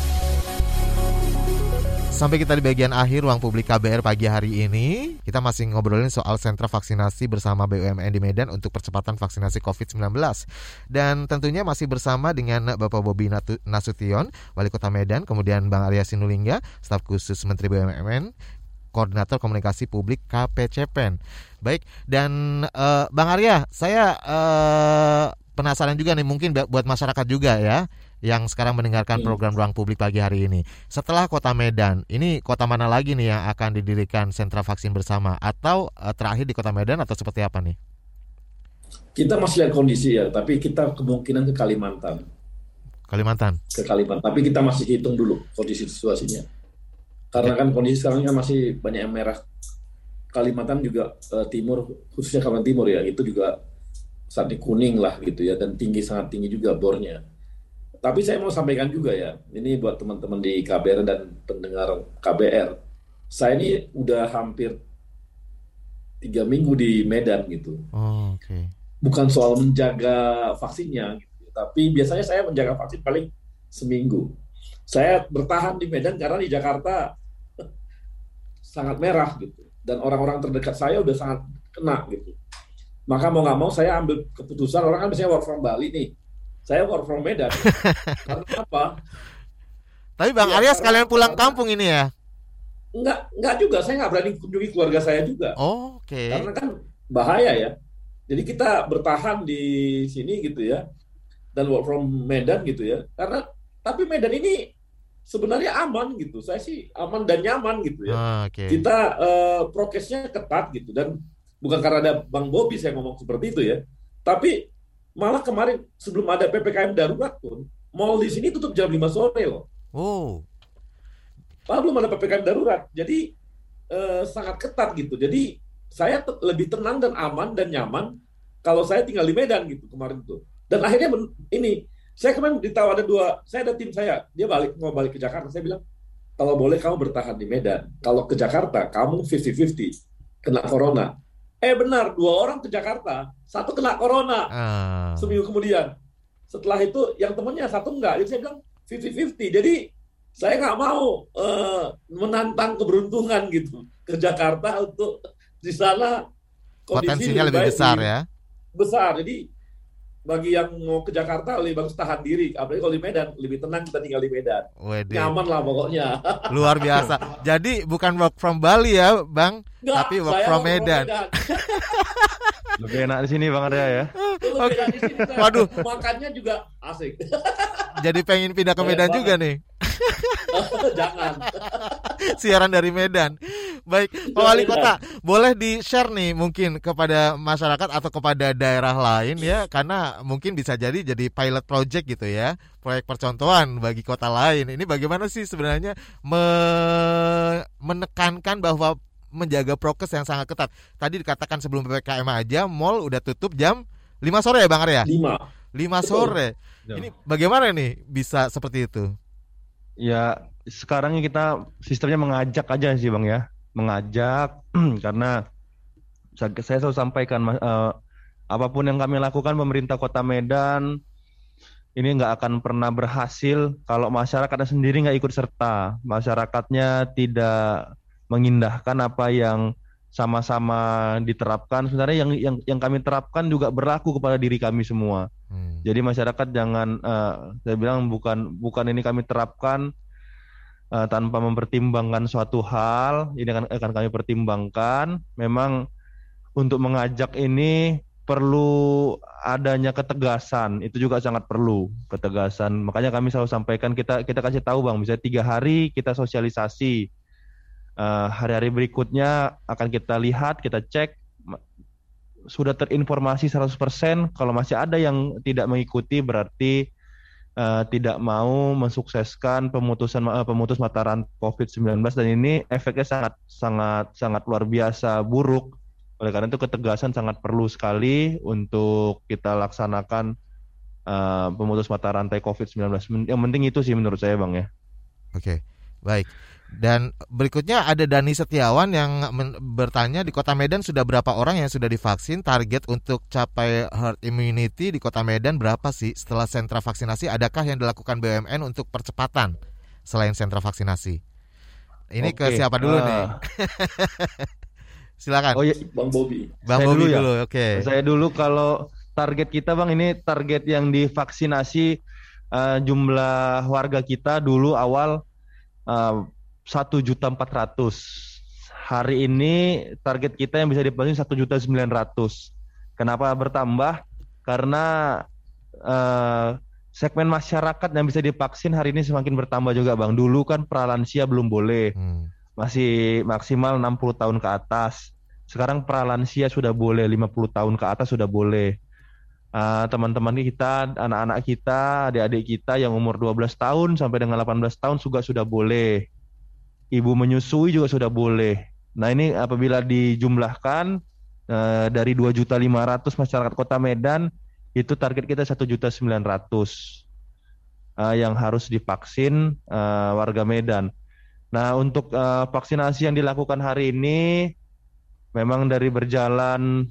Sampai kita di bagian akhir ruang publik KBR pagi hari ini, kita masih ngobrolin soal sentra vaksinasi bersama BUMN di Medan untuk percepatan vaksinasi COVID-19. Dan tentunya masih bersama dengan Bapak Bobi Nasution, Wali Kota Medan, kemudian Bang Arya Sinulinga, staf khusus Menteri BUMN, Koordinator Komunikasi Publik KPCPEN. Baik, dan uh, Bang Arya, saya uh, penasaran juga nih mungkin buat masyarakat juga ya yang sekarang mendengarkan hmm. program ruang publik pagi hari ini. Setelah Kota Medan, ini kota mana lagi nih yang akan didirikan sentra vaksin bersama atau uh, terakhir di Kota Medan atau seperti apa nih? Kita masih lihat kondisi ya, tapi kita kemungkinan ke Kalimantan. Kalimantan. Ke Kalimantan, tapi kita masih hitung dulu kondisi situasinya. Karena kan kondisi sekarang kan masih banyak yang merah. Kalimantan juga uh, timur, khususnya Kalimantan Timur ya, itu juga saat ini kuning lah gitu ya, dan tinggi sangat tinggi juga bornya tapi saya mau sampaikan juga ya, ini buat teman-teman di KBR dan pendengar KBR. Saya ini udah hampir tiga minggu di Medan gitu. Oh, Oke. Okay. Bukan soal menjaga vaksinnya, gitu. tapi biasanya saya menjaga vaksin paling seminggu. Saya bertahan di Medan karena di Jakarta <laughs> sangat merah gitu, dan orang-orang terdekat saya udah sangat kena gitu. Maka mau nggak mau saya ambil keputusan orang kan biasanya work from Bali nih saya work from Medan. <laughs> Karena apa? Tapi Bang ya, Arya sekalian pulang kampung ini ya? Enggak, enggak juga. Saya nggak berani kunjungi keluarga saya juga. Oh, Oke. Okay. Karena kan bahaya ya. Jadi kita bertahan di sini gitu ya. Dan work from Medan gitu ya. Karena tapi Medan ini sebenarnya aman gitu. Saya sih aman dan nyaman gitu ya. Oh, okay. Kita uh, prokesnya ketat gitu dan bukan karena ada Bang Bobi saya ngomong seperti itu ya. Tapi Malah kemarin sebelum ada PPKM darurat pun, mall di sini tutup jam 5 sore loh. Oh. Malah belum ada PPKM darurat. Jadi eh, sangat ketat gitu. Jadi saya te lebih tenang dan aman dan nyaman kalau saya tinggal di Medan gitu kemarin tuh. Dan akhirnya ini saya kemarin ditawa ada dua, saya ada tim saya, dia balik mau balik ke Jakarta. Saya bilang kalau boleh kamu bertahan di Medan. Kalau ke Jakarta kamu 50-50 kena corona. Eh benar, dua orang ke Jakarta, satu kena corona. Uh. Seminggu kemudian. setelah itu yang temennya satu enggak jadi saya bilang 50-50 jadi saya nggak mau uh, menantang keberuntungan gitu ke Jakarta untuk di sana potensinya lebih, lebih besar ya besar jadi bagi yang mau ke Jakarta lebih bagus tahan diri apalagi kalau di Medan lebih tenang kita tinggal di Medan Wede. nyaman lah pokoknya <laughs> luar biasa jadi bukan work from Bali ya Bang Nggak, tapi work from Medan, Medan. <laughs> lebih enak di sini Bang Arya ya Oke. Okay. Waduh. Makannya juga asik. Jadi pengen pindah ke Medan juga nih. <laughs> Jangan. <laughs> Siaran dari Medan. Baik, Pak Wali Kota, boleh di-share nih mungkin kepada masyarakat atau kepada daerah lain ya, karena mungkin bisa jadi jadi pilot project gitu ya, proyek percontohan bagi kota lain. Ini bagaimana sih sebenarnya me menekankan bahwa menjaga prokes yang sangat ketat. Tadi dikatakan sebelum PPKM aja mall udah tutup jam 5 sore ya Bang Arya? 5. 5 sore. Ini bagaimana nih bisa seperti itu? Ya, sekarang kita sistemnya mengajak aja sih Bang ya. Mengajak <clears throat> karena saya selalu sampaikan uh, apa pun yang kami lakukan pemerintah Kota Medan ini nggak akan pernah berhasil kalau masyarakatnya sendiri nggak ikut serta, masyarakatnya tidak mengindahkan apa yang sama-sama diterapkan sebenarnya yang yang yang kami terapkan juga berlaku kepada diri kami semua. Hmm. Jadi masyarakat jangan uh, saya bilang bukan bukan ini kami terapkan uh, tanpa mempertimbangkan suatu hal, ini akan akan kami pertimbangkan. Memang untuk mengajak ini perlu adanya ketegasan, itu juga sangat perlu ketegasan. Makanya kami selalu sampaikan kita kita kasih tahu bang, misalnya tiga hari kita sosialisasi Eh, hari-hari berikutnya akan kita lihat, kita cek sudah terinformasi 100%. Kalau masih ada yang tidak mengikuti berarti uh, tidak mau mensukseskan pemutusan uh, pemutus mata rantai COVID-19 dan ini efeknya sangat sangat sangat luar biasa buruk. Oleh karena itu ketegasan sangat perlu sekali untuk kita laksanakan uh, pemutus mata rantai COVID-19. Yang penting itu sih menurut saya, Bang ya. Oke. Baik. Dan berikutnya ada Dani Setiawan yang bertanya di Kota Medan sudah berapa orang yang sudah divaksin? Target untuk capai herd immunity di Kota Medan berapa sih setelah sentra vaksinasi? Adakah yang dilakukan BUMN untuk percepatan selain sentra vaksinasi? Ini Oke, ke siapa dulu uh, nih? <laughs> Silakan. Oh ya, Bang Bobi. Bang Bobi dulu, ya? dulu oke. Okay. Saya dulu kalau target kita Bang ini target yang divaksinasi uh, jumlah warga kita dulu awal uh, satu juta empat ratus. Hari ini target kita yang bisa divaksin satu juta sembilan ratus. Kenapa bertambah? Karena uh, segmen masyarakat yang bisa divaksin hari ini semakin bertambah juga, Bang. Dulu kan pralansia belum boleh. Hmm. Masih maksimal 60 tahun ke atas. Sekarang pralansia sudah boleh, 50 tahun ke atas sudah boleh. Uh, teman-teman kita, anak-anak kita, adik-adik kita yang umur 12 tahun sampai dengan 18 tahun juga sudah boleh ibu menyusui juga sudah boleh. Nah ini apabila dijumlahkan uh, dari 2.500 masyarakat kota Medan, itu target kita 1.900 uh, yang harus divaksin uh, warga Medan. Nah untuk uh, vaksinasi yang dilakukan hari ini memang dari berjalan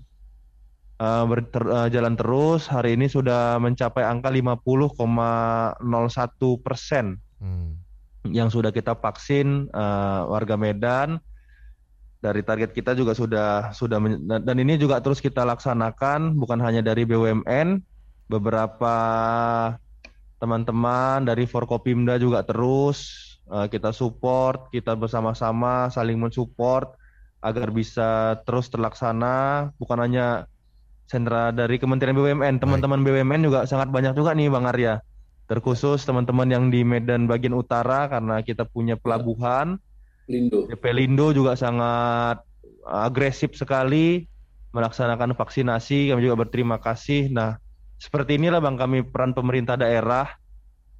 uh, ter, uh, jalan terus hari ini sudah mencapai angka 50,01 persen. Hmm yang sudah kita vaksin uh, warga Medan. Dari target kita juga sudah sudah dan ini juga terus kita laksanakan bukan hanya dari BUMN beberapa teman-teman dari Forkopimda juga terus uh, kita support kita bersama-sama saling mensupport agar bisa terus terlaksana. Bukan hanya sentra dari Kementerian BUMN teman-teman BUMN juga sangat banyak juga nih Bang Arya terkhusus teman-teman yang di Medan bagian utara karena kita punya pelabuhan. Lindo. DP Lindo juga sangat agresif sekali melaksanakan vaksinasi. Kami juga berterima kasih. Nah, seperti inilah Bang kami peran pemerintah daerah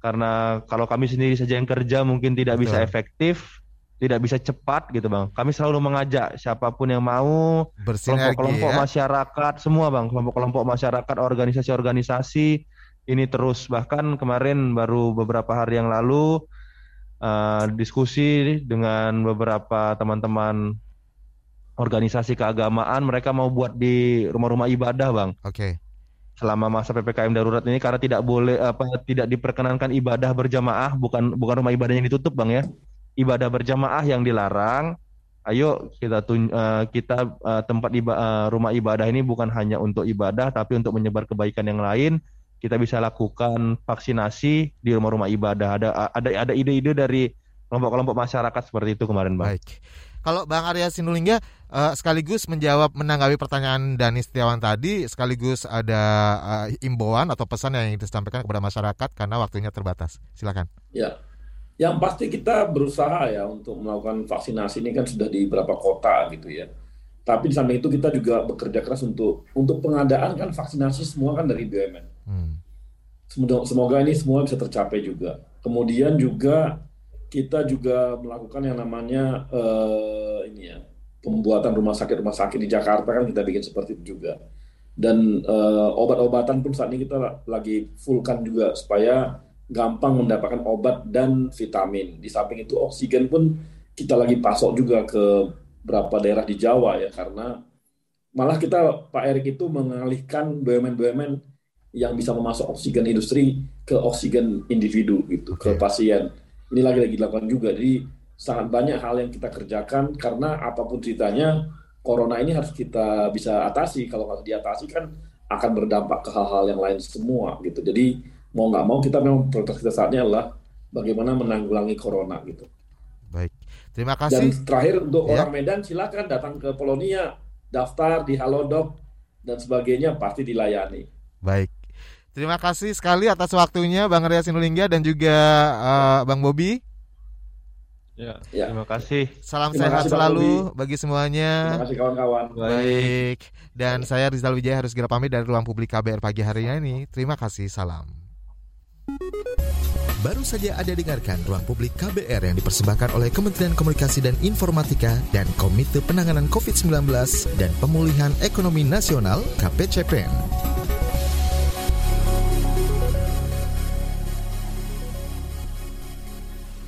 karena kalau kami sendiri saja yang kerja mungkin tidak Betul. bisa efektif, tidak bisa cepat gitu Bang. Kami selalu mengajak siapa pun yang mau, kelompok-kelompok ya? masyarakat, semua Bang, kelompok-kelompok masyarakat, organisasi-organisasi ini terus bahkan kemarin baru beberapa hari yang lalu uh, diskusi dengan beberapa teman-teman organisasi keagamaan mereka mau buat di rumah-rumah ibadah bang. Oke. Okay. selama masa ppkm darurat ini karena tidak boleh apa tidak diperkenankan ibadah berjamaah bukan bukan rumah ibadah yang ditutup bang ya ibadah berjamaah yang dilarang ayo kita tun, uh, kita uh, tempat iba, uh, rumah ibadah ini bukan hanya untuk ibadah tapi untuk menyebar kebaikan yang lain kita bisa lakukan vaksinasi di rumah-rumah ibadah ada ada ada ide-ide dari kelompok-kelompok masyarakat seperti itu kemarin bang. Baik. Kalau Bang Arya Sinulingga uh, sekaligus menjawab menanggapi pertanyaan Dani Setiawan tadi, sekaligus ada uh, imbauan atau pesan yang ingin disampaikan kepada masyarakat karena waktunya terbatas. Silakan. Ya, yang pasti kita berusaha ya untuk melakukan vaksinasi ini kan sudah di beberapa kota gitu ya. Tapi di samping itu kita juga bekerja keras untuk untuk pengadaan kan vaksinasi semua kan dari BUMN. Hmm. Semoga, ini semua bisa tercapai juga. Kemudian juga kita juga melakukan yang namanya uh, ini ya pembuatan rumah sakit rumah sakit di Jakarta kan kita bikin seperti itu juga dan uh, obat-obatan pun saat ini kita lagi fullkan juga supaya gampang mendapatkan obat dan vitamin di samping itu oksigen pun kita lagi pasok juga ke beberapa daerah di Jawa ya karena malah kita Pak Erik itu mengalihkan BUMN-BUMN yang bisa memasok oksigen industri ke oksigen individu gitu ke pasien ini lagi-lagi dilakukan juga. Jadi sangat banyak hal yang kita kerjakan karena apa pun ceritanya corona ini harus kita bisa atasi. Kalau nggak diatasi kan akan berdampak ke hal-hal yang lain semua gitu. Jadi mau nggak mau kita memang prioritas kita saatnya adalah bagaimana menanggulangi corona gitu. Baik, terima kasih. Dan terakhir untuk ya. orang Medan silakan datang ke Polonia, daftar di Halodoc dan sebagainya pasti dilayani. Baik. Terima kasih sekali atas waktunya Bang Ria Sinulingga dan juga uh, Bang Bobi. Ya, ya, terima kasih. Salam terima sehat kasih, selalu bagi semuanya. Terima kasih kawan-kawan. Baik. Dan saya Rizal Wijaya harus segera pamit dari ruang publik KBR pagi hari ini. Terima kasih. Salam. Baru saja Anda dengarkan ruang publik KBR yang dipersembahkan oleh Kementerian Komunikasi dan Informatika dan Komite Penanganan COVID-19 dan Pemulihan Ekonomi Nasional KPCPN.